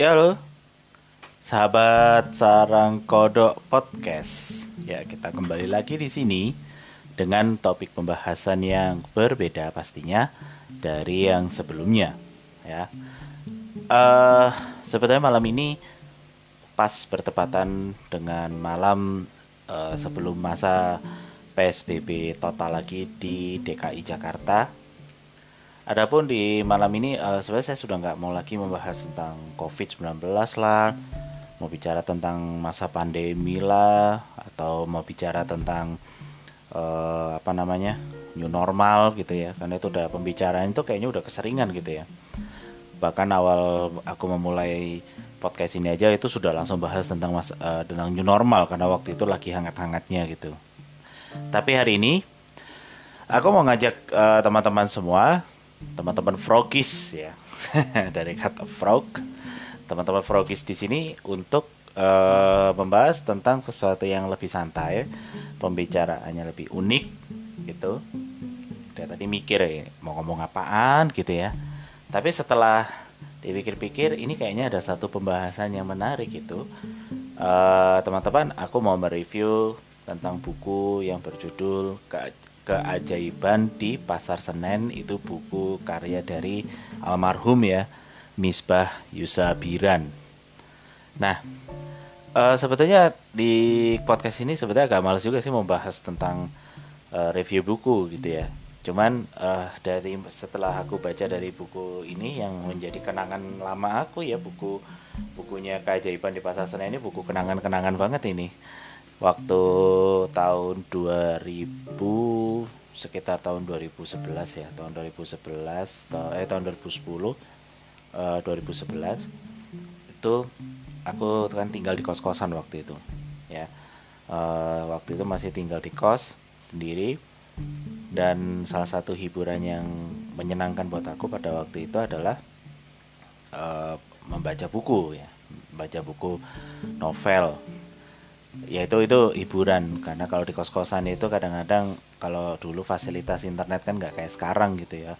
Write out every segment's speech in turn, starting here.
Ya lo, sahabat sarang kodok podcast. Ya kita kembali lagi di sini dengan topik pembahasan yang berbeda pastinya dari yang sebelumnya. Ya, uh, sebetulnya malam ini pas bertepatan dengan malam uh, sebelum masa PSBB total lagi di DKI Jakarta Adapun di malam ini uh, sebenarnya saya sudah nggak mau lagi membahas tentang COVID-19 lah, mau bicara tentang masa pandemi lah, atau mau bicara tentang uh, apa namanya new normal gitu ya, karena itu udah pembicaraan itu kayaknya udah keseringan gitu ya. Bahkan awal aku memulai podcast ini aja itu sudah langsung bahas tentang mas uh, tentang new normal karena waktu itu lagi hangat-hangatnya gitu. Tapi hari ini aku mau ngajak teman-teman uh, semua teman-teman frogis ya. Dari kata frog. Teman-teman frogis di sini untuk uh, membahas tentang sesuatu yang lebih santai. Pembicaraannya lebih unik gitu. Dari tadi mikir ya mau ngomong apaan? gitu ya. Tapi setelah dipikir-pikir ini kayaknya ada satu pembahasan yang menarik gitu teman-teman uh, aku mau mereview tentang buku yang berjudul keajaiban di Pasar Senen itu buku karya dari almarhum ya Misbah Yusabiran. Nah, uh, sebetulnya di podcast ini sebetulnya agak males juga sih membahas tentang uh, review buku gitu ya. Cuman uh, dari setelah aku baca dari buku ini yang menjadi kenangan lama aku ya buku bukunya keajaiban di Pasar Senen ini buku kenangan-kenangan banget ini waktu tahun 2000 sekitar tahun 2011 ya tahun 2011 eh tahun 2010 uh, 2011 itu aku kan tinggal di kos-kosan waktu itu ya. Uh, waktu itu masih tinggal di kos sendiri dan salah satu hiburan yang menyenangkan buat aku pada waktu itu adalah uh, membaca buku ya. Membaca buku novel ya itu itu hiburan. Karena kalau di kos kosan itu kadang-kadang kalau dulu fasilitas internet kan nggak kayak sekarang gitu ya.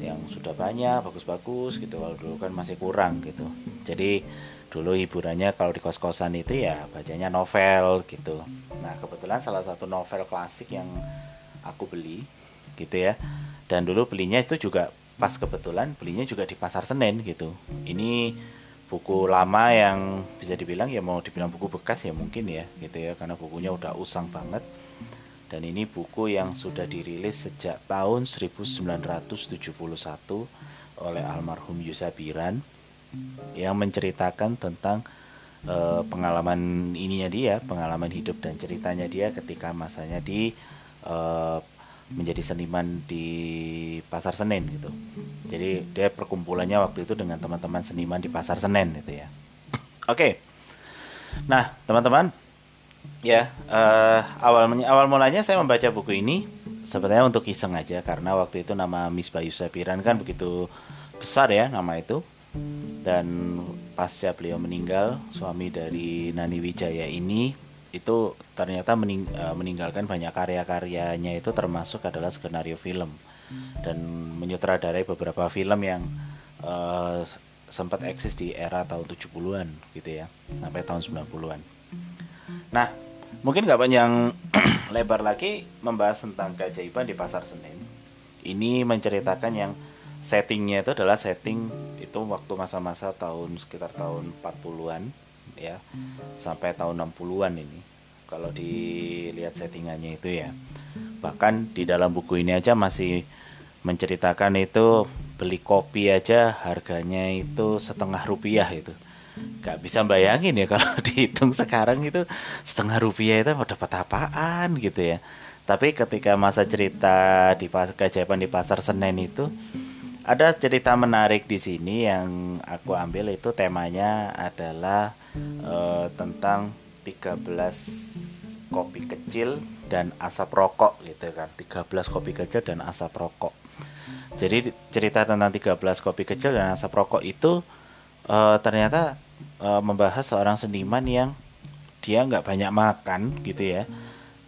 Yang sudah banyak bagus-bagus gitu. Kalau dulu kan masih kurang gitu. Jadi dulu hiburannya kalau di kos kosan itu ya bacanya novel gitu. Nah kebetulan salah satu novel klasik yang aku beli gitu ya. Dan dulu belinya itu juga pas kebetulan belinya juga di pasar Senen gitu. Ini buku lama yang bisa dibilang ya mau dibilang buku bekas ya mungkin ya gitu ya. Karena bukunya udah usang banget. Dan ini buku yang sudah dirilis sejak tahun 1971 oleh almarhum Yusabiran yang menceritakan tentang uh, pengalaman ininya dia, pengalaman hidup dan ceritanya dia ketika masanya di uh, menjadi seniman di pasar Senen gitu. Jadi dia perkumpulannya waktu itu dengan teman-teman seniman di pasar Senen gitu ya. Oke. Okay. Nah, teman-teman, ya uh, awal awal mulanya saya membaca buku ini sebenarnya untuk iseng aja karena waktu itu nama Miss Bayu Sapiran kan begitu besar ya nama itu. Dan pasca beliau meninggal, suami dari Nani Wijaya ini itu ternyata mening uh, meninggalkan banyak karya-karyanya itu termasuk adalah skenario film dan menyutradarai beberapa film yang uh, sempat eksis di era tahun 70-an gitu ya sampai tahun 90-an. Nah, mungkin nggak panjang lebar lagi membahas tentang keajaiban di pasar Senen. Ini menceritakan yang settingnya itu adalah setting itu waktu masa-masa tahun sekitar tahun 40-an ya. Sampai tahun 60-an ini kalau dilihat settingannya itu ya. Bahkan di dalam buku ini aja masih menceritakan itu beli kopi aja harganya itu setengah rupiah itu. Nggak bisa bayangin ya kalau dihitung sekarang itu setengah rupiah itu mau dapat apaan gitu ya. Tapi ketika masa cerita di keajaiban di pasar Senen itu ada cerita menarik di sini yang aku ambil itu temanya adalah uh, tentang 13 kopi kecil dan asap rokok gitu kan. 13 kopi kecil dan asap rokok. Jadi cerita tentang 13 kopi kecil dan asap rokok itu uh, ternyata uh, membahas seorang seniman yang dia nggak banyak makan gitu ya.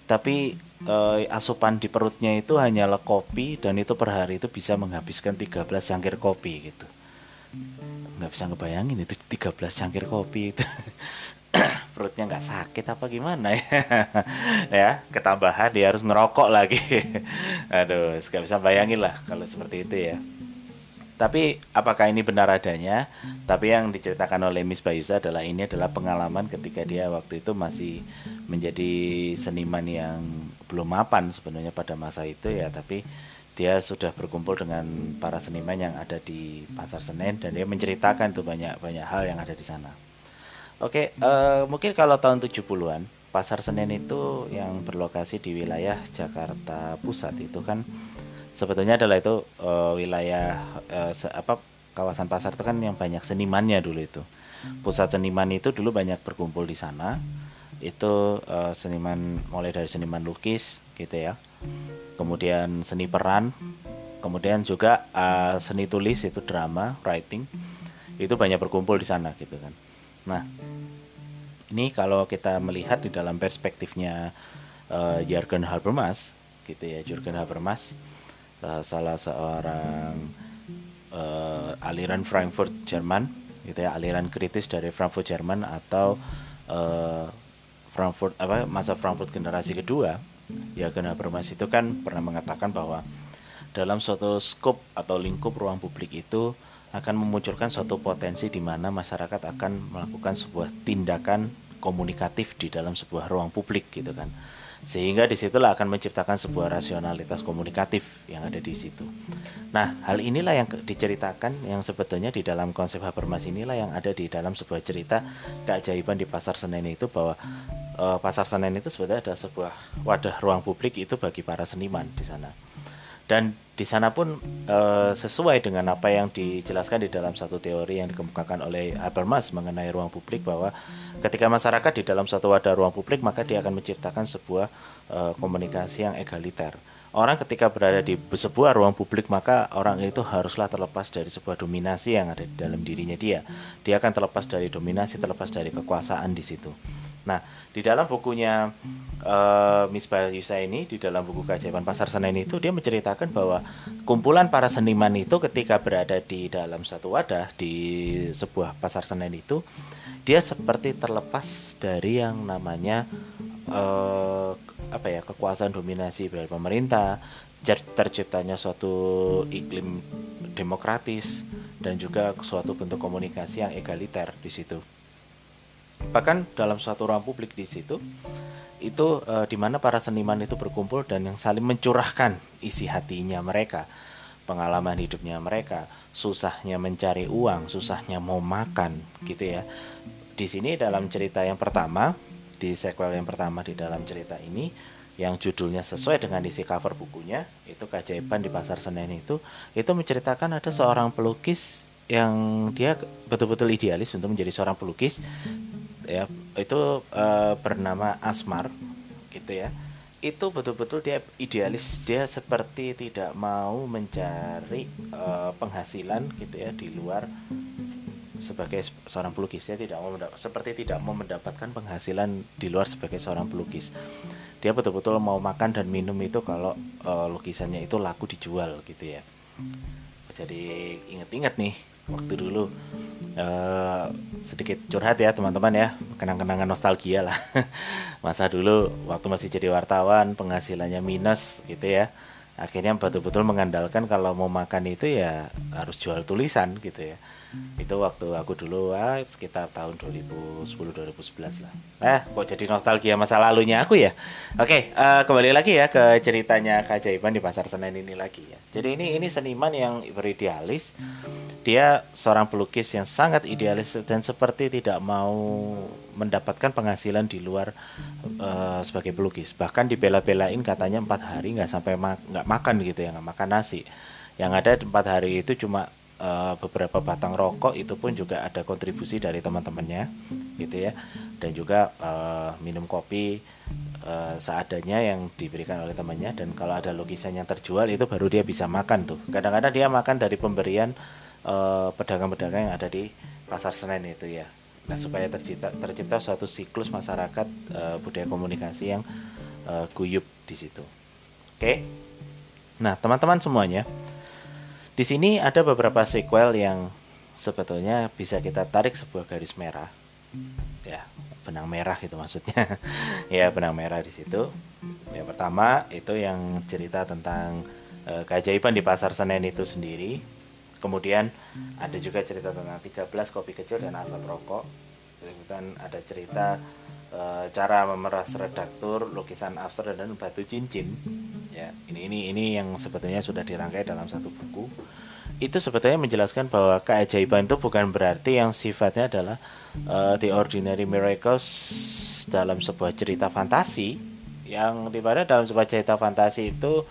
Tapi uh, asupan di perutnya itu hanyalah kopi dan itu per hari itu bisa menghabiskan 13 cangkir kopi gitu nggak bisa ngebayangin itu 13 cangkir kopi itu. Perutnya nggak sakit apa gimana ya? Ya ketambahan dia harus ngerokok lagi. Aduh nggak bisa bayangin lah kalau seperti itu ya. Tapi apakah ini benar adanya? Tapi yang diceritakan oleh Miss Bayusa adalah ini adalah pengalaman ketika dia waktu itu masih menjadi seniman yang belum mapan sebenarnya pada masa itu ya, tapi dia sudah berkumpul dengan para seniman yang ada di Pasar Senen dan dia menceritakan tuh banyak banyak hal yang ada di sana. Oke, uh, mungkin kalau tahun 70-an Pasar Senen itu yang berlokasi di wilayah Jakarta Pusat itu kan sebetulnya adalah itu uh, wilayah uh, apa kawasan pasar itu kan yang banyak senimannya dulu itu pusat seniman itu dulu banyak berkumpul di sana itu uh, seniman mulai dari seniman lukis gitu ya. Kemudian seni peran. Kemudian juga uh, seni tulis itu drama writing. Itu banyak berkumpul di sana gitu kan. Nah ini kalau kita melihat di dalam perspektifnya uh, Jürgen Habermas gitu ya Jürgen Habermas uh, salah seorang uh, aliran Frankfurt Jerman gitu ya aliran kritis dari Frankfurt Jerman atau uh, Frankfurt apa masa Frankfurt generasi kedua ya karena Habermas itu kan pernah mengatakan bahwa dalam suatu skop atau lingkup ruang publik itu akan memunculkan suatu potensi di mana masyarakat akan melakukan sebuah tindakan komunikatif di dalam sebuah ruang publik gitu kan sehingga di situlah akan menciptakan sebuah rasionalitas komunikatif yang ada di situ. Nah, hal inilah yang diceritakan yang sebetulnya di dalam konsep Habermas inilah yang ada di dalam sebuah cerita keajaiban di pasar Senen itu bahwa e, pasar Senen itu sebetulnya ada sebuah wadah ruang publik itu bagi para seniman di sana dan di sana pun e, sesuai dengan apa yang dijelaskan di dalam satu teori yang dikemukakan oleh Habermas mengenai ruang publik bahwa ketika masyarakat di dalam satu wadah ruang publik maka dia akan menciptakan sebuah e, komunikasi yang egaliter. Orang ketika berada di sebuah ruang publik maka orang itu haruslah terlepas dari sebuah dominasi yang ada di dalam dirinya dia. Dia akan terlepas dari dominasi, terlepas dari kekuasaan di situ. Nah, di dalam bukunya uh, Miss Yusa ini, di dalam buku Keajaiban Pasar Senen itu, dia menceritakan bahwa kumpulan para seniman itu ketika berada di dalam satu wadah di sebuah pasar Senen itu, dia seperti terlepas dari yang namanya uh, apa ya kekuasaan dominasi dari pemerintah, terciptanya suatu iklim demokratis dan juga suatu bentuk komunikasi yang egaliter di situ. Bahkan dalam suatu ruang publik di situ itu e, di mana para seniman itu berkumpul dan yang saling mencurahkan isi hatinya mereka pengalaman hidupnya mereka susahnya mencari uang susahnya mau makan gitu ya. Di sini dalam cerita yang pertama di sequel yang pertama di dalam cerita ini yang judulnya sesuai dengan isi cover bukunya itu keajaiban di pasar Senen itu itu menceritakan ada seorang pelukis yang dia betul-betul idealis untuk menjadi seorang pelukis. Ya itu uh, bernama Asmar gitu ya. Itu betul-betul dia idealis dia seperti tidak mau mencari uh, penghasilan gitu ya di luar sebagai seorang pelukis. Dia tidak mau seperti tidak mau mendapatkan penghasilan di luar sebagai seorang pelukis. Dia betul-betul mau makan dan minum itu kalau uh, lukisannya itu laku dijual gitu ya. Jadi inget-inget nih waktu dulu uh, sedikit curhat ya teman-teman ya kenang-kenangan nostalgia lah. Masa dulu waktu masih jadi wartawan penghasilannya minus gitu ya. Akhirnya betul-betul mengandalkan kalau mau makan itu ya harus jual tulisan gitu ya itu waktu aku dulu ah, sekitar tahun 2010 2011 lah. Eh kok jadi nostalgia masa lalunya aku ya? Oke uh, kembali lagi ya ke ceritanya keajaiban di pasar Senen ini lagi ya. Jadi ini ini seniman yang beridealis. Dia seorang pelukis yang sangat idealis dan seperti tidak mau mendapatkan penghasilan di luar uh, sebagai pelukis. Bahkan dibela-belain katanya empat hari nggak sampai nggak ma makan gitu ya nggak makan nasi. Yang ada empat hari itu cuma uh, beberapa batang rokok itu pun juga ada kontribusi dari teman-temannya gitu ya dan juga uh, minum kopi uh, seadanya yang diberikan oleh temannya dan kalau ada lukisan yang terjual itu baru dia bisa makan tuh kadang-kadang dia makan dari pemberian Eh, pedagang-pedagang uh, yang ada di pasar Senen itu ya. Nah, supaya tercipta tercipta suatu siklus masyarakat uh, budaya komunikasi yang uh, guyup di situ. Oke. Nah, teman-teman semuanya, di sini ada beberapa sequel yang sebetulnya bisa kita tarik sebuah garis merah. Ya benang merah itu maksudnya. Ya benang merah di situ. Yang pertama itu yang cerita tentang uh, keajaiban di pasar Senen itu sendiri. Kemudian ada juga cerita tentang 13 kopi kecil dan asap rokok. Kemudian ada cerita uh, cara memeras redaktur lukisan abstrak dan batu cincin. Ya ini ini ini yang sebetulnya sudah dirangkai dalam satu buku. Itu sebetulnya menjelaskan bahwa keajaiban itu bukan berarti yang sifatnya adalah uh, the ordinary miracles dalam sebuah cerita fantasi. Yang di mana dalam sebuah cerita fantasi itu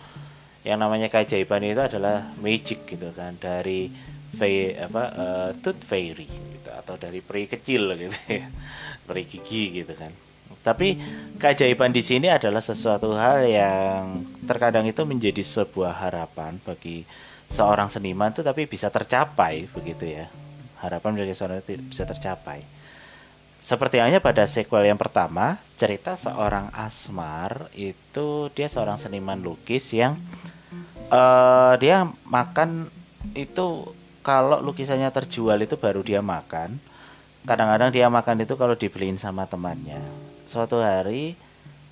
yang namanya keajaiban itu adalah magic gitu kan dari fay, apa uh, tooth fairy atau dari peri kecil gitu ya. Peri gigi gitu kan. Tapi keajaiban di sini adalah sesuatu hal yang terkadang itu menjadi sebuah harapan bagi seorang seniman itu tapi bisa tercapai begitu ya. Harapan bagi seorang itu bisa tercapai. Seperti hanya pada sequel yang pertama, cerita seorang Asmar itu dia seorang seniman lukis yang uh, dia makan itu kalau lukisannya terjual itu baru dia makan. Kadang-kadang dia makan itu kalau dibeliin sama temannya. Suatu hari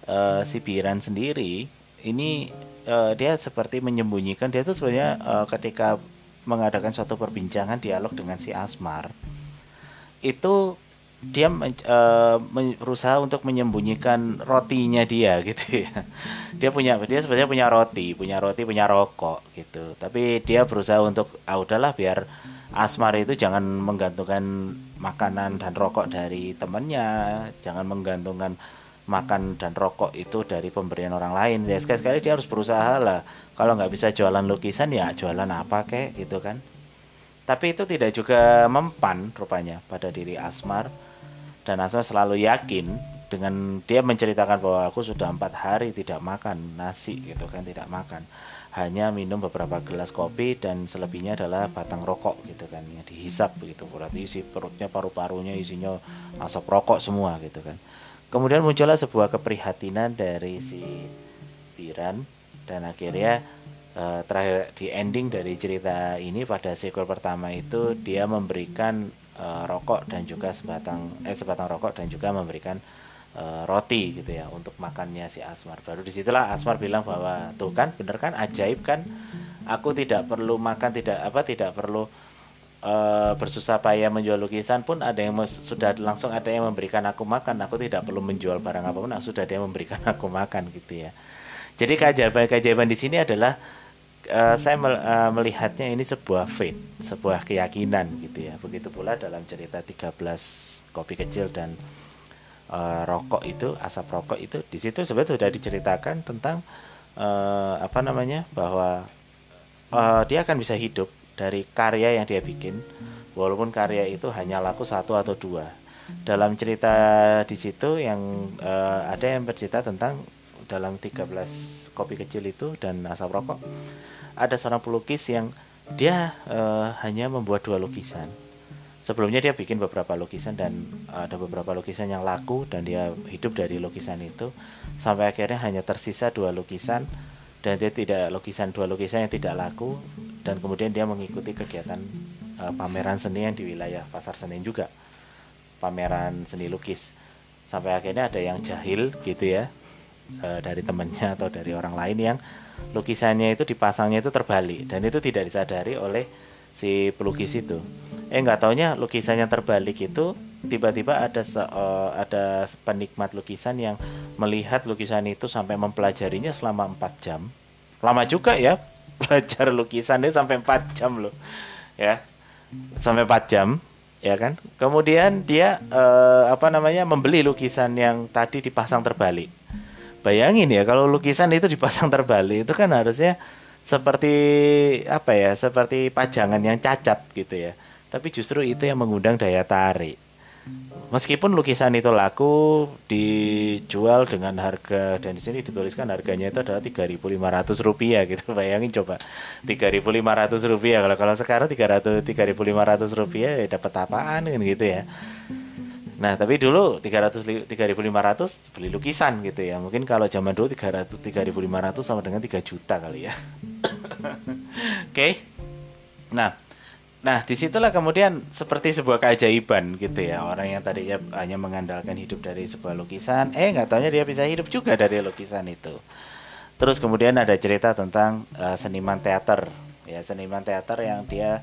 uh, si Biran sendiri ini uh, dia seperti menyembunyikan dia itu sebenarnya uh, ketika mengadakan suatu perbincangan dialog dengan si Asmar itu dia men, uh, berusaha untuk menyembunyikan rotinya dia gitu ya. Dia punya dia sebenarnya punya roti, punya roti, punya rokok gitu. Tapi dia berusaha untuk ah udahlah biar Asmar itu jangan menggantungkan makanan dan rokok dari temannya, jangan menggantungkan makan dan rokok itu dari pemberian orang lain. Ya sekali-sekali dia harus berusaha lah. Kalau nggak bisa jualan lukisan ya jualan apa kek gitu kan. Tapi itu tidak juga mempan rupanya pada diri Asmar dan Asma selalu yakin dengan dia menceritakan bahwa aku sudah empat hari tidak makan nasi gitu kan tidak makan. Hanya minum beberapa gelas kopi dan selebihnya adalah batang rokok gitu kan yang dihisap begitu berarti isi perutnya paru-parunya isinya asap rokok semua gitu kan. Kemudian muncullah sebuah keprihatinan dari si Piran dan akhirnya uh, terakhir di ending dari cerita ini pada sequel pertama itu dia memberikan uh, rokok dan juga sebatang eh sebatang rokok dan juga memberikan uh, roti gitu ya untuk makannya si Asmar. Baru di situlah Asmar bilang bahwa tuh kan bener kan? Ajaib kan? Aku tidak perlu makan tidak apa tidak perlu uh, bersusah payah menjual lukisan pun ada yang sudah langsung ada yang memberikan aku makan. Aku tidak perlu menjual barang apa pun sudah ada yang memberikan aku makan gitu ya. Jadi keajaiban keajaiban di sini adalah uh, saya mel, uh, melihatnya ini sebuah faith, sebuah keyakinan gitu ya. Begitu pula dalam cerita 13 kopi kecil dan uh, rokok itu, asap rokok itu di situ sebenarnya sudah diceritakan tentang uh, apa namanya? bahwa uh, dia akan bisa hidup dari karya yang dia bikin walaupun karya itu hanya laku satu atau dua. Dalam cerita di situ yang uh, ada yang bercerita tentang dalam 13 kopi kecil itu dan asap rokok ada seorang pelukis yang dia uh, hanya membuat dua lukisan. Sebelumnya dia bikin beberapa lukisan dan ada beberapa lukisan yang laku dan dia hidup dari lukisan itu. Sampai akhirnya hanya tersisa dua lukisan dan dia tidak lukisan dua lukisan yang tidak laku dan kemudian dia mengikuti kegiatan uh, pameran seni yang di wilayah pasar Senen juga. Pameran seni lukis. Sampai akhirnya ada yang jahil gitu ya e, dari temannya atau dari orang lain yang lukisannya itu dipasangnya itu terbalik dan itu tidak disadari oleh si pelukis itu. Eh nggak taunya lukisannya terbalik itu tiba-tiba ada se, uh, ada penikmat lukisan yang melihat lukisan itu sampai mempelajarinya selama 4 jam. Lama juga ya belajar lukisannya sampai 4 jam loh. Ya. Sampai 4 jam ya kan. Kemudian dia uh, apa namanya membeli lukisan yang tadi dipasang terbalik bayangin ya kalau lukisan itu dipasang terbalik itu kan harusnya seperti apa ya seperti pajangan yang cacat gitu ya. Tapi justru itu yang mengundang daya tarik. Meskipun lukisan itu laku dijual dengan harga dan di sini dituliskan harganya itu adalah 3.500 rupiah gitu. Bayangin coba 3.500 rupiah kalau kalau sekarang 300 3.500 rupiah ya dapat apaan kan gitu ya Nah, tapi dulu 300 3500 beli lukisan gitu ya. Mungkin kalau zaman dulu 300 3500 sama dengan 3 juta kali ya. Oke. Okay. Nah, Nah, di situlah kemudian seperti sebuah keajaiban gitu ya. Orang yang tadinya hanya mengandalkan hidup dari sebuah lukisan, eh nggak taunya dia bisa hidup juga dari lukisan itu. Terus kemudian ada cerita tentang uh, seniman teater, ya seniman teater yang dia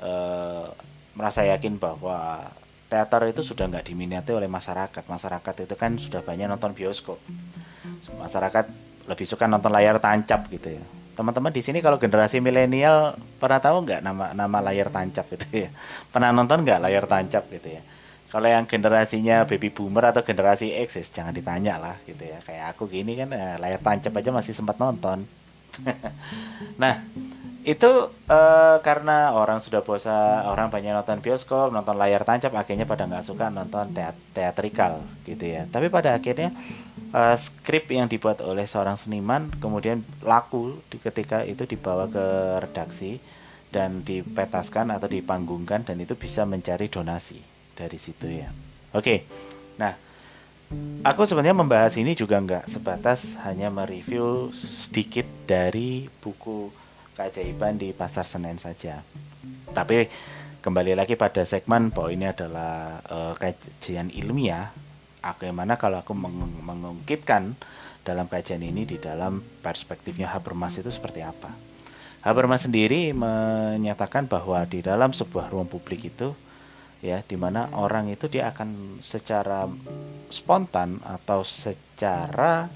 uh, merasa yakin bahwa teater itu sudah nggak diminati oleh masyarakat. Masyarakat itu kan sudah banyak nonton bioskop. Masyarakat lebih suka nonton layar tancap gitu ya. Teman-teman di sini kalau generasi milenial pernah tahu nggak nama nama layar tancap itu ya? Pernah nonton nggak layar tancap gitu ya? Kalau yang generasinya baby boomer atau generasi X ya, jangan ditanya lah gitu ya. Kayak aku gini kan eh, layar tancap aja masih sempat nonton. Nah itu uh, karena orang sudah bosan orang banyak nonton bioskop nonton layar tancap akhirnya pada nggak suka nonton teat teatrikal gitu ya. Tapi pada akhirnya uh, skrip yang dibuat oleh seorang seniman kemudian laku di ketika itu dibawa ke redaksi dan dipetaskan atau dipanggungkan dan itu bisa mencari donasi dari situ ya. Oke nah aku sebenarnya membahas ini juga nggak sebatas hanya mereview sedikit dari buku keajaiban di pasar Senen saja. Tapi kembali lagi pada segmen bahwa ini adalah uh, kajian ilmiah. Bagaimana kalau aku meng mengungkitkan dalam kajian ini di dalam perspektifnya Habermas itu seperti apa? Habermas sendiri menyatakan bahwa di dalam sebuah ruang publik itu ya di mana orang itu dia akan secara spontan atau secara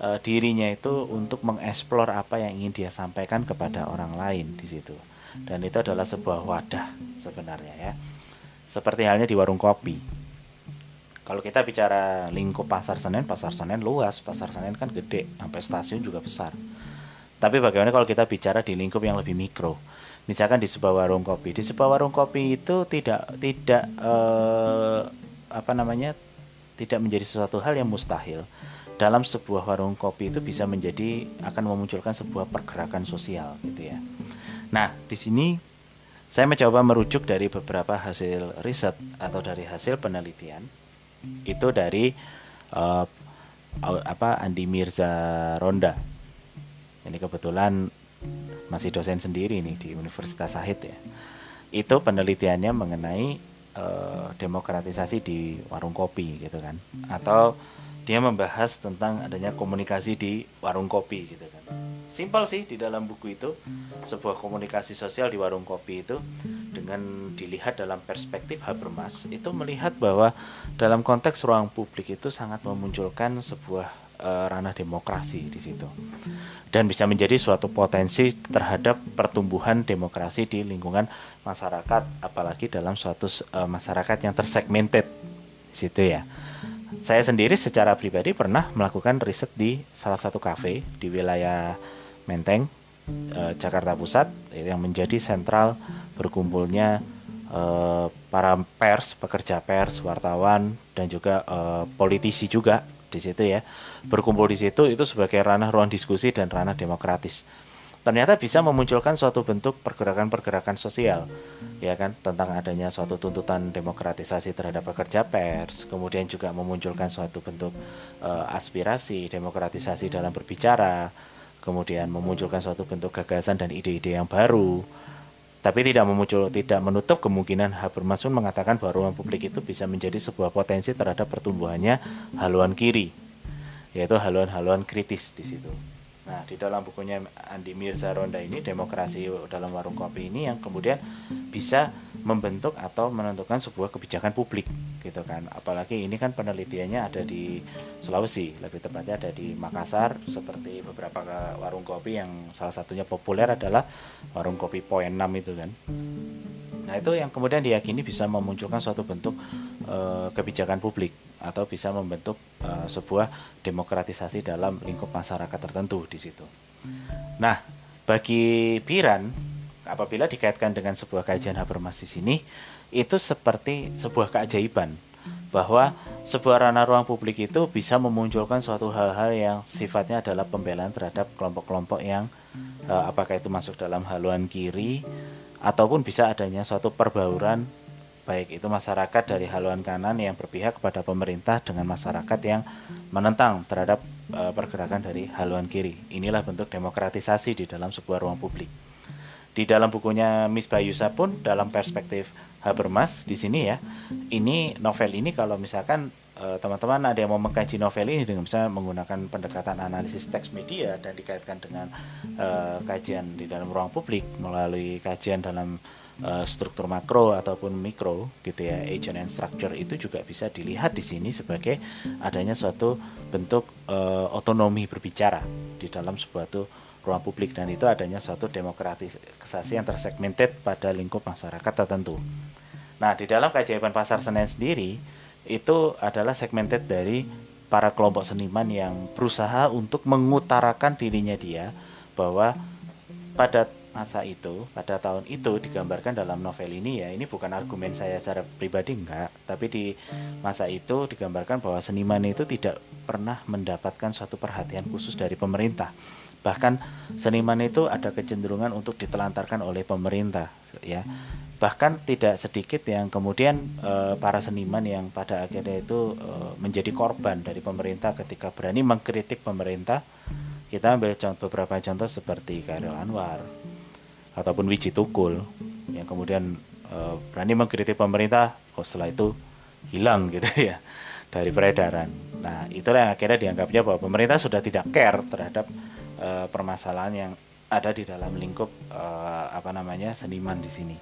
uh, dirinya itu untuk mengeksplor apa yang ingin dia sampaikan kepada orang lain di situ. Dan itu adalah sebuah wadah sebenarnya ya. Seperti halnya di warung kopi. Kalau kita bicara lingkup pasar Senen, pasar Senen luas, pasar Senen kan gede, sampai stasiun juga besar. Tapi bagaimana kalau kita bicara di lingkup yang lebih mikro? Misalkan di sebuah warung kopi, di sebuah warung kopi itu tidak tidak eh, apa namanya? tidak menjadi sesuatu hal yang mustahil dalam sebuah warung kopi itu bisa menjadi akan memunculkan sebuah pergerakan sosial gitu ya. Nah, di sini saya mencoba merujuk dari beberapa hasil riset atau dari hasil penelitian itu dari uh, apa Andi Mirza Ronda. Ini kebetulan masih dosen sendiri nih di Universitas Sahid ya. Itu penelitiannya mengenai uh, demokratisasi di warung kopi gitu kan. Atau dia membahas tentang adanya komunikasi di warung kopi gitu kan. Simpel sih di dalam buku itu sebuah komunikasi sosial di warung kopi itu dengan dilihat dalam perspektif Habermas itu melihat bahwa dalam konteks ruang publik itu sangat memunculkan sebuah uh, ranah demokrasi di situ dan bisa menjadi suatu potensi terhadap pertumbuhan demokrasi di lingkungan masyarakat apalagi dalam suatu uh, masyarakat yang tersegmented di situ ya saya sendiri secara pribadi pernah melakukan riset di salah satu kafe di wilayah Menteng, eh, Jakarta Pusat, yang menjadi sentral berkumpulnya eh, para pers, pekerja pers, wartawan, dan juga eh, politisi juga di situ ya. Berkumpul di situ itu sebagai ranah ruang diskusi dan ranah demokratis ternyata bisa memunculkan suatu bentuk pergerakan-pergerakan sosial ya kan tentang adanya suatu tuntutan demokratisasi terhadap pekerja pers kemudian juga memunculkan suatu bentuk uh, aspirasi demokratisasi dalam berbicara kemudian memunculkan suatu bentuk gagasan dan ide-ide yang baru tapi tidak memuncul tidak menutup kemungkinan Habermas pun mengatakan bahwa ruang publik itu bisa menjadi sebuah potensi terhadap pertumbuhannya haluan kiri yaitu haluan-haluan kritis di situ. Nah, di dalam bukunya Andi Mirza Ronda ini demokrasi dalam warung kopi ini yang kemudian bisa membentuk atau menentukan sebuah kebijakan publik gitu kan. Apalagi ini kan penelitiannya ada di Sulawesi, lebih tepatnya ada di Makassar seperti beberapa warung kopi yang salah satunya populer adalah warung kopi Poen 6 itu kan. Nah, itu yang kemudian diyakini bisa memunculkan suatu bentuk e, kebijakan publik atau bisa membentuk uh, sebuah demokratisasi dalam lingkup masyarakat tertentu di situ. Nah, bagi Piran apabila dikaitkan dengan sebuah kajian Habermas di sini itu seperti sebuah keajaiban bahwa sebuah ranah ruang publik itu bisa memunculkan suatu hal-hal yang sifatnya adalah pembelaan terhadap kelompok-kelompok yang uh, apakah itu masuk dalam haluan kiri ataupun bisa adanya suatu perbauran baik itu masyarakat dari haluan kanan yang berpihak kepada pemerintah dengan masyarakat yang menentang terhadap uh, pergerakan dari haluan kiri. Inilah bentuk demokratisasi di dalam sebuah ruang publik. Di dalam bukunya Miss Bayusa pun dalam perspektif Habermas di sini ya ini novel ini kalau misalkan eh, teman-teman ada yang mau mengkaji novel ini dengan misalnya menggunakan pendekatan analisis teks media dan dikaitkan dengan uh, kajian di dalam ruang publik melalui kajian dalam uh, struktur makro ataupun mikro gitu ya agent and structure itu juga bisa dilihat di sini sebagai adanya suatu bentuk uh, otonomi berbicara di dalam sebuah tuh ruang publik dan itu adanya suatu demokratisasi yang tersegmented pada lingkup masyarakat tertentu. Nah, di dalam keajaiban pasar Senen sendiri itu adalah segmented dari para kelompok seniman yang berusaha untuk mengutarakan dirinya dia bahwa pada masa itu, pada tahun itu digambarkan dalam novel ini ya, ini bukan argumen saya secara pribadi enggak, tapi di masa itu digambarkan bahwa seniman itu tidak pernah mendapatkan suatu perhatian khusus dari pemerintah. Bahkan seniman itu ada kecenderungan untuk ditelantarkan oleh pemerintah ya. Bahkan tidak sedikit yang kemudian e, para seniman yang pada akhirnya itu e, menjadi korban dari pemerintah ketika berani mengkritik pemerintah. Kita ambil contoh, beberapa contoh seperti Kairul Anwar ataupun Wiji Tukul yang kemudian e, berani mengkritik pemerintah oh setelah itu hilang gitu ya dari peredaran. Nah itulah yang akhirnya dianggapnya bahwa pemerintah sudah tidak care terhadap uh, permasalahan yang ada di dalam lingkup uh, apa namanya seniman di sini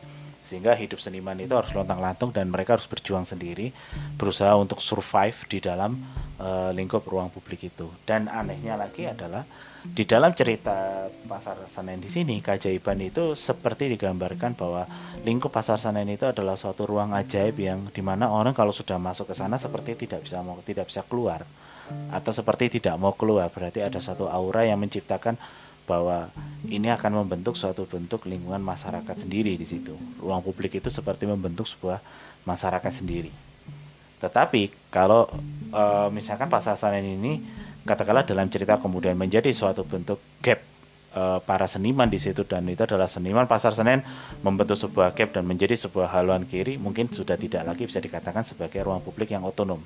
sehingga hidup seniman itu harus lontang-lantung dan mereka harus berjuang sendiri berusaha untuk survive di dalam uh, lingkup ruang publik itu. Dan anehnya lagi adalah di dalam cerita pasar Senen di sini keajaiban itu seperti digambarkan bahwa lingkup pasar Senen itu adalah suatu ruang ajaib yang di mana orang kalau sudah masuk ke sana seperti tidak bisa mau tidak bisa keluar. Atau seperti tidak mau keluar berarti ada satu aura yang menciptakan bahwa ini akan membentuk suatu bentuk lingkungan masyarakat sendiri di situ. Ruang publik itu seperti membentuk sebuah masyarakat sendiri. Tetapi kalau e, misalkan pasar Senen ini katakanlah dalam cerita kemudian menjadi suatu bentuk gap e, para seniman di situ dan itu adalah seniman pasar Senen membentuk sebuah gap dan menjadi sebuah haluan kiri mungkin sudah tidak lagi bisa dikatakan sebagai ruang publik yang otonom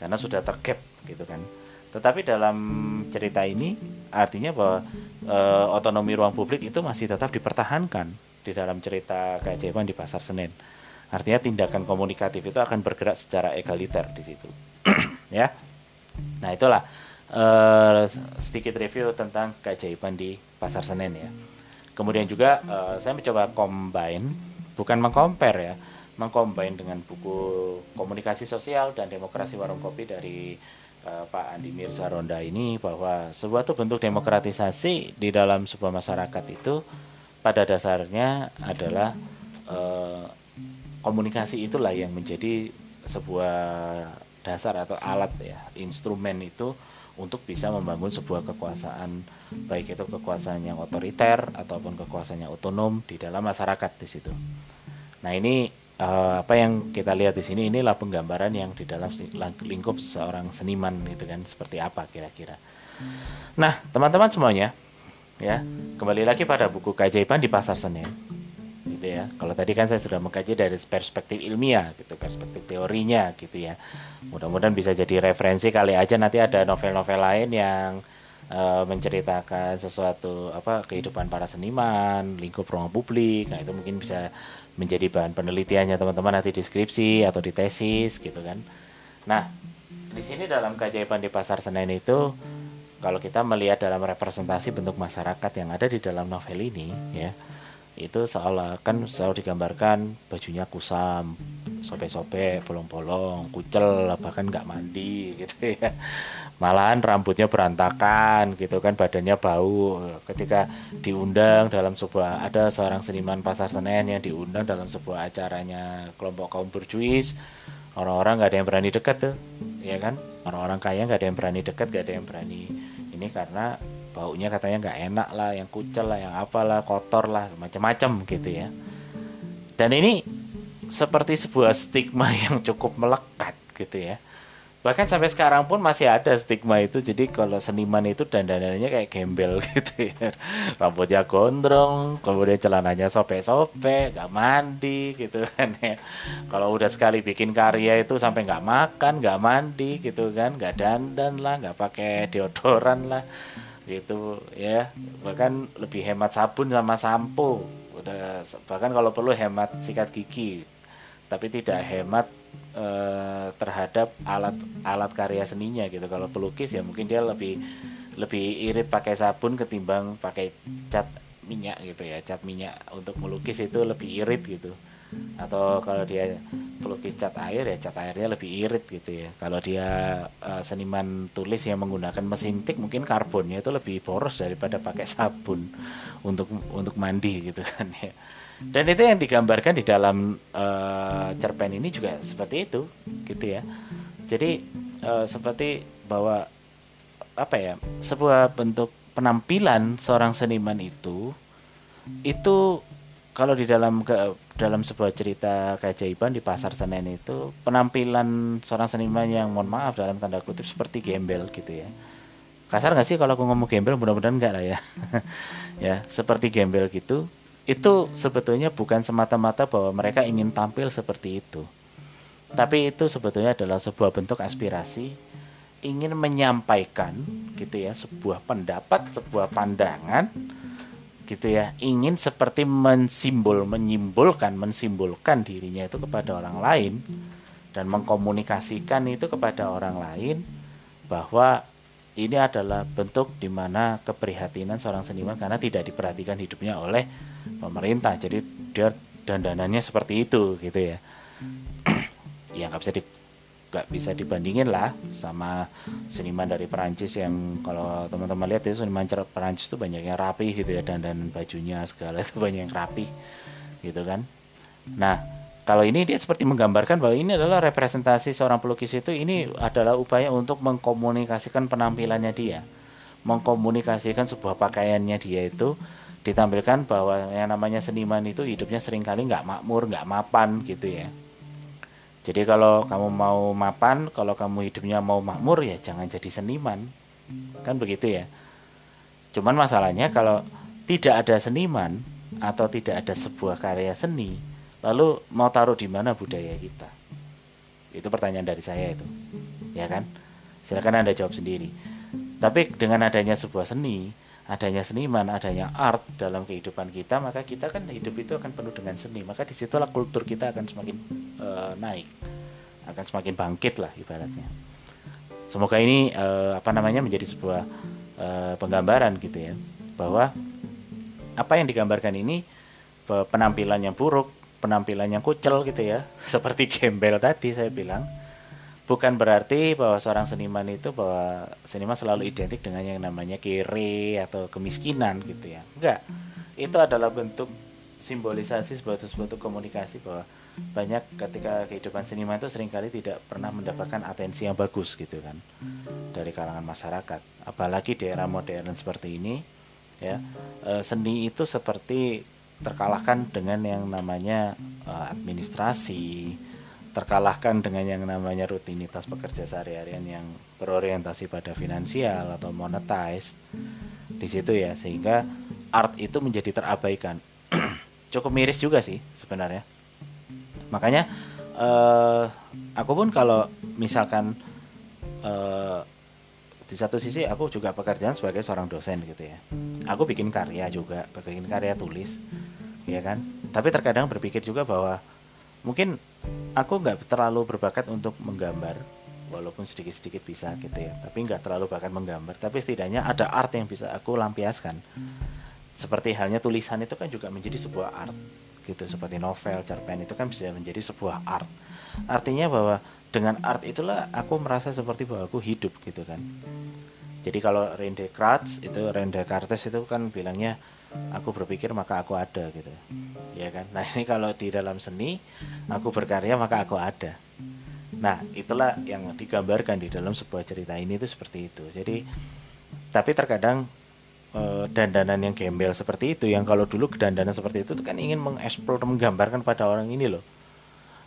karena sudah tergap gitu kan. Tetapi dalam cerita ini artinya bahwa e, otonomi ruang publik itu masih tetap dipertahankan di dalam cerita keajaiban di pasar Senen. Artinya tindakan komunikatif itu akan bergerak secara egaliter di situ. ya. Nah, itulah e, sedikit review tentang keajaiban di pasar Senen ya. Kemudian juga e, saya mencoba combine bukan mengcompare ya mengcombine dengan buku komunikasi sosial dan demokrasi warung kopi dari uh, Pak Andi Mirza Ronda ini bahwa sebuah itu bentuk demokratisasi di dalam sebuah masyarakat itu pada dasarnya adalah uh, komunikasi itulah yang menjadi sebuah dasar atau alat ya instrumen itu untuk bisa membangun sebuah kekuasaan baik itu kekuasaan yang otoriter ataupun kekuasaan yang otonom di dalam masyarakat di situ. Nah ini uh, apa yang kita lihat di sini inilah penggambaran yang di dalam lingkup seorang seniman itu kan seperti apa kira-kira. Nah, teman-teman semuanya, ya kembali lagi pada buku keajaiban di pasar Senen, gitu ya. Kalau tadi kan saya sudah mengkaji dari perspektif ilmiah, gitu, perspektif teorinya, gitu ya. Mudah-mudahan bisa jadi referensi kali aja nanti ada novel-novel lain yang uh, menceritakan sesuatu apa kehidupan para seniman, lingkup ruang publik. Nah, itu mungkin bisa menjadi bahan penelitiannya teman-teman nanti di skripsi atau di tesis gitu kan. Nah, di sini dalam keajaiban di pasar Senen itu kalau kita melihat dalam representasi bentuk masyarakat yang ada di dalam novel ini ya itu seolah kan selalu digambarkan bajunya kusam sope-sope bolong-bolong kucel bahkan nggak mandi gitu ya malahan rambutnya berantakan gitu kan badannya bau. Ketika diundang dalam sebuah ada seorang seniman pasar Senen yang diundang dalam sebuah acaranya kelompok kaum berjuis. Orang-orang nggak ada yang berani dekat tuh ya kan? Orang-orang kaya nggak ada yang berani dekat nggak ada yang berani ini karena baunya katanya nggak enak lah yang kucel lah yang apalah kotor lah macam-macam gitu ya. Dan ini seperti sebuah stigma yang cukup melekat gitu ya bahkan sampai sekarang pun masih ada stigma itu. Jadi kalau seniman itu dandanannya kayak gembel gitu ya. Rambutnya gondrong kemudian celananya sope-sope nggak mandi gitu kan ya. Kalau udah sekali bikin karya itu sampai nggak makan nggak mandi gitu kan. Nggak dandan lah nggak pakai deodoran lah gitu ya. Bahkan lebih hemat sabun sama sampo. Uh, bahkan kalau perlu hemat sikat gigi. Tapi tidak hemat uh, terhadap alat alat karya seninya gitu. Kalau pelukis ya mungkin dia lebih lebih irit pakai sabun ketimbang pakai cat minyak gitu ya. Cat minyak untuk melukis itu lebih irit gitu. Atau kalau dia pelukis cat air ya cat airnya lebih irit gitu ya. Kalau dia uh, seniman tulis yang menggunakan mesin tik mungkin karbonnya itu lebih poros daripada pakai sabun untuk untuk mandi gitu kan ya dan itu yang digambarkan di dalam uh, cerpen ini juga seperti itu gitu ya. Jadi uh, seperti bahwa apa ya sebuah bentuk penampilan seorang seniman itu itu kalau di dalam ke dalam sebuah cerita keajaiban di pasar Senen itu penampilan seorang seniman yang mohon maaf dalam tanda kutip seperti gembel gitu ya. Kasar nggak sih kalau aku ngomong gembel? Mudah-mudahan enggak lah ya. Ya seperti gembel gitu itu sebetulnya bukan semata-mata bahwa mereka ingin tampil seperti itu. Tapi itu sebetulnya adalah sebuah bentuk aspirasi ingin menyampaikan gitu ya sebuah pendapat sebuah pandangan gitu ya. Ingin seperti mensimbol menyimbolkan mensimbolkan dirinya itu kepada orang lain dan mengkomunikasikan itu kepada orang lain bahwa ini adalah bentuk di mana keprihatinan seorang seniman karena tidak diperhatikan hidupnya oleh pemerintah. Jadi dia dandanannya seperti itu gitu ya. Ya nggak bisa di gak bisa dibandingin lah sama seniman dari Perancis yang kalau teman-teman lihat itu seniman Perancis itu banyak yang rapi gitu ya dan dan bajunya segala itu banyak yang rapi gitu kan. Nah kalau ini dia seperti menggambarkan bahwa ini adalah representasi seorang pelukis itu ini adalah upaya untuk mengkomunikasikan penampilannya dia mengkomunikasikan sebuah pakaiannya dia itu ditampilkan bahwa yang namanya seniman itu hidupnya sering kali nggak makmur nggak mapan gitu ya jadi kalau kamu mau mapan, kalau kamu hidupnya mau makmur ya jangan jadi seniman. Kan begitu ya. Cuman masalahnya kalau tidak ada seniman atau tidak ada sebuah karya seni, lalu mau taruh di mana budaya kita? Itu pertanyaan dari saya itu. Ya kan? Silakan Anda jawab sendiri. Tapi dengan adanya sebuah seni, adanya seniman, adanya art dalam kehidupan kita, maka kita kan hidup itu akan penuh dengan seni. Maka di situlah kultur kita akan semakin uh, naik, akan semakin bangkit lah ibaratnya. Semoga ini uh, apa namanya menjadi sebuah uh, penggambaran gitu ya, bahwa apa yang digambarkan ini penampilan yang buruk, penampilan yang kucel gitu ya, seperti gembel tadi saya bilang bukan berarti bahwa seorang seniman itu bahwa seniman selalu identik dengan yang namanya kiri atau kemiskinan gitu ya. Enggak. Itu adalah bentuk simbolisasi sebuah sebuah komunikasi bahwa banyak ketika kehidupan seniman itu sering kali tidak pernah mendapatkan atensi yang bagus gitu kan dari kalangan masyarakat. Apalagi di era modern seperti ini ya eh, seni itu seperti terkalahkan dengan yang namanya eh, administrasi terkalahkan dengan yang namanya rutinitas pekerja sehari-harian yang berorientasi pada finansial atau monetized di situ ya sehingga art itu menjadi terabaikan. Cukup miris juga sih sebenarnya. Makanya uh, aku pun kalau misalkan uh, di satu sisi aku juga pekerjaan sebagai seorang dosen gitu ya. Aku bikin karya juga bikin karya tulis ya kan? Tapi terkadang berpikir juga bahwa mungkin aku nggak terlalu berbakat untuk menggambar walaupun sedikit-sedikit bisa gitu ya. Tapi nggak terlalu bakat menggambar. Tapi setidaknya ada art yang bisa aku lampiaskan. Seperti halnya tulisan itu kan juga menjadi sebuah art gitu. Seperti novel cerpen itu kan bisa menjadi sebuah art. Artinya bahwa dengan art itulah aku merasa seperti bahwa aku hidup gitu kan. Jadi kalau Rene Descartes itu Rene Descartes itu kan bilangnya aku berpikir maka aku ada gitu. Ya kan? Nah ini kalau di dalam seni aku berkarya maka aku ada. Nah itulah yang digambarkan di dalam sebuah cerita ini itu seperti itu. Jadi tapi terkadang e, dandanan yang gembel seperti itu yang kalau dulu dandanan seperti itu, itu kan ingin mengeksplor menggambarkan pada orang ini loh.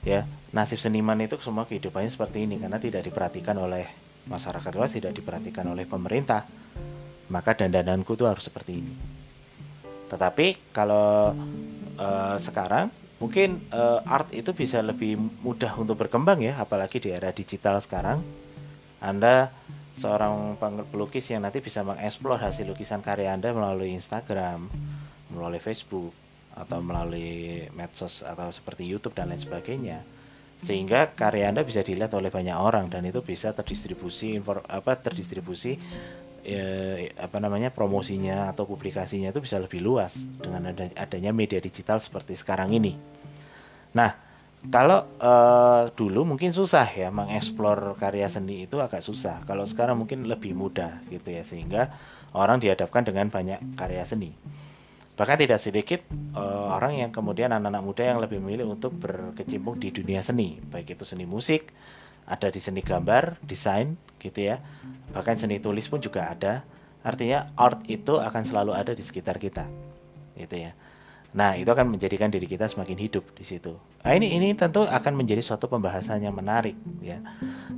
Ya nasib seniman itu semua kehidupannya seperti ini karena tidak diperhatikan oleh masyarakat luas tidak diperhatikan oleh pemerintah maka dandananku tuh harus seperti ini tetapi kalau uh, sekarang mungkin uh, art itu bisa lebih mudah untuk berkembang ya, apalagi di era digital sekarang. Anda seorang pelukis yang nanti bisa mengeksplor hasil lukisan karya Anda melalui Instagram, melalui Facebook, atau melalui medsos atau seperti YouTube dan lain sebagainya sehingga karya Anda bisa dilihat oleh banyak orang dan itu bisa terdistribusi apa terdistribusi ya, apa namanya promosinya atau publikasinya itu bisa lebih luas dengan adanya media digital seperti sekarang ini. Nah, kalau uh, dulu mungkin susah ya mengeksplor karya seni itu agak susah. Kalau sekarang mungkin lebih mudah gitu ya sehingga orang dihadapkan dengan banyak karya seni. Bahkan tidak sedikit uh, orang yang kemudian anak-anak muda yang lebih memilih untuk berkecimpung di dunia seni, baik itu seni musik, ada di seni gambar, desain gitu ya. Bahkan seni tulis pun juga ada. Artinya art itu akan selalu ada di sekitar kita. Gitu ya. Nah, itu akan menjadikan diri kita semakin hidup di situ. Nah, ini ini tentu akan menjadi suatu pembahasan yang menarik ya.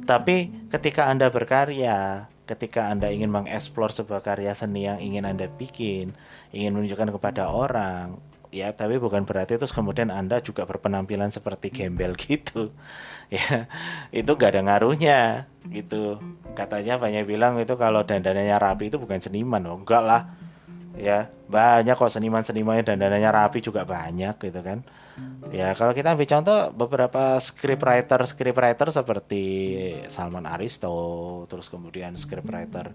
Tapi ketika Anda berkarya, ketika Anda ingin mengeksplor sebuah karya seni yang ingin Anda bikin, ingin menunjukkan kepada orang, ya tapi bukan berarti terus kemudian Anda juga berpenampilan seperti gembel gitu. Ya, itu gak ada ngaruhnya gitu. Katanya banyak bilang itu kalau dandanannya rapi itu bukan seniman, oh enggak lah ya banyak kok seniman-seniman dan dananya rapi juga banyak gitu kan ya kalau kita ambil contoh beberapa scriptwriter scriptwriter seperti Salman Aristo terus kemudian scriptwriter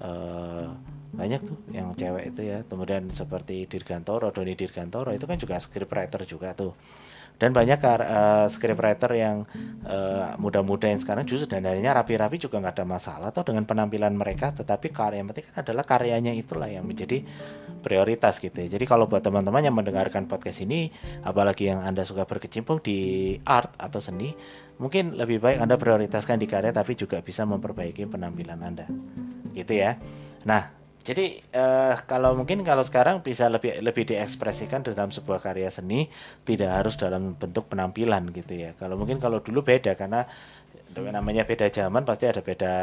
uh, banyak tuh yang cewek itu ya kemudian seperti Dirgantoro Doni Dirgantoro itu kan juga scriptwriter juga tuh dan banyak uh, scriptwriter yang uh, muda-muda yang sekarang justru dananya rapi-rapi juga nggak ada masalah atau dengan penampilan mereka tetapi karya yang penting kan adalah karyanya itulah yang menjadi prioritas gitu ya. Jadi kalau buat teman-teman yang mendengarkan podcast ini apalagi yang Anda suka berkecimpung di art atau seni mungkin lebih baik Anda prioritaskan di karya tapi juga bisa memperbaiki penampilan Anda. Gitu ya. Nah, jadi uh, kalau mungkin kalau sekarang bisa lebih lebih diekspresikan dalam sebuah karya seni tidak harus dalam bentuk penampilan gitu ya. Kalau mungkin kalau dulu beda karena namanya beda zaman pasti ada beda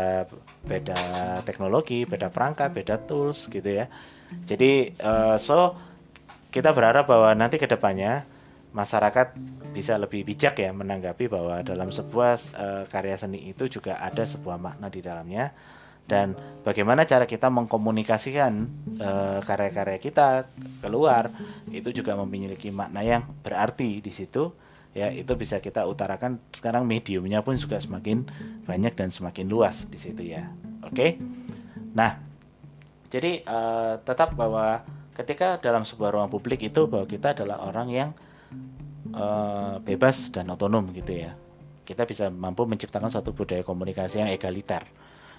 beda teknologi, beda perangkat, beda tools gitu ya. Jadi uh, so kita berharap bahwa nanti ke depannya masyarakat bisa lebih bijak ya menanggapi bahwa dalam sebuah uh, karya seni itu juga ada sebuah makna di dalamnya dan bagaimana cara kita mengkomunikasikan uh, karya-karya kita keluar itu juga memiliki makna yang berarti di situ. Ya itu bisa kita utarakan. Sekarang mediumnya pun juga semakin banyak dan semakin luas di situ ya. Oke? Okay? nah jadi uh, tetap bahwa ketika dalam sebuah ruang publik itu bahwa kita adalah orang yang uh, bebas dan otonom gitu ya. Kita bisa mampu menciptakan suatu budaya komunikasi yang egaliter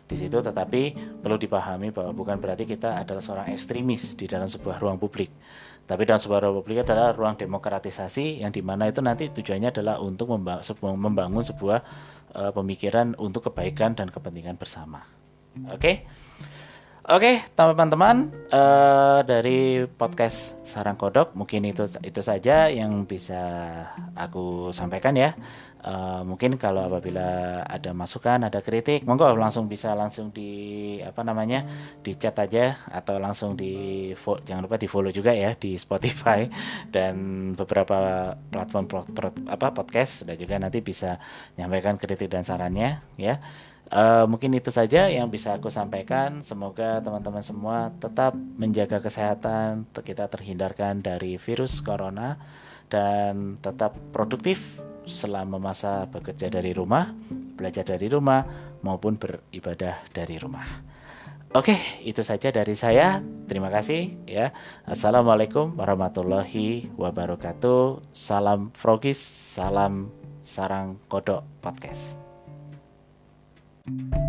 di situ tetapi perlu dipahami bahwa bukan berarti kita adalah seorang ekstremis di dalam sebuah ruang publik tapi dalam sebuah ruang publik adalah ruang demokratisasi yang di mana itu nanti tujuannya adalah untuk membangun sebuah uh, pemikiran untuk kebaikan dan kepentingan bersama oke okay? Oke, teman-teman, uh, dari podcast Sarang Kodok mungkin itu itu saja yang bisa aku sampaikan ya. Uh, mungkin kalau apabila ada masukan, ada kritik, monggo langsung bisa langsung di apa namanya di chat aja atau langsung di jangan lupa di follow juga ya di Spotify dan beberapa platform apa podcast dan juga nanti bisa nyampaikan kritik dan sarannya ya. Uh, mungkin itu saja yang bisa aku sampaikan. Semoga teman-teman semua tetap menjaga kesehatan, kita terhindarkan dari virus corona dan tetap produktif selama masa bekerja dari rumah, belajar dari rumah maupun beribadah dari rumah. Oke, itu saja dari saya. Terima kasih ya. Assalamualaikum warahmatullahi wabarakatuh. Salam Frogis, salam Sarang Kodok Podcast. thank you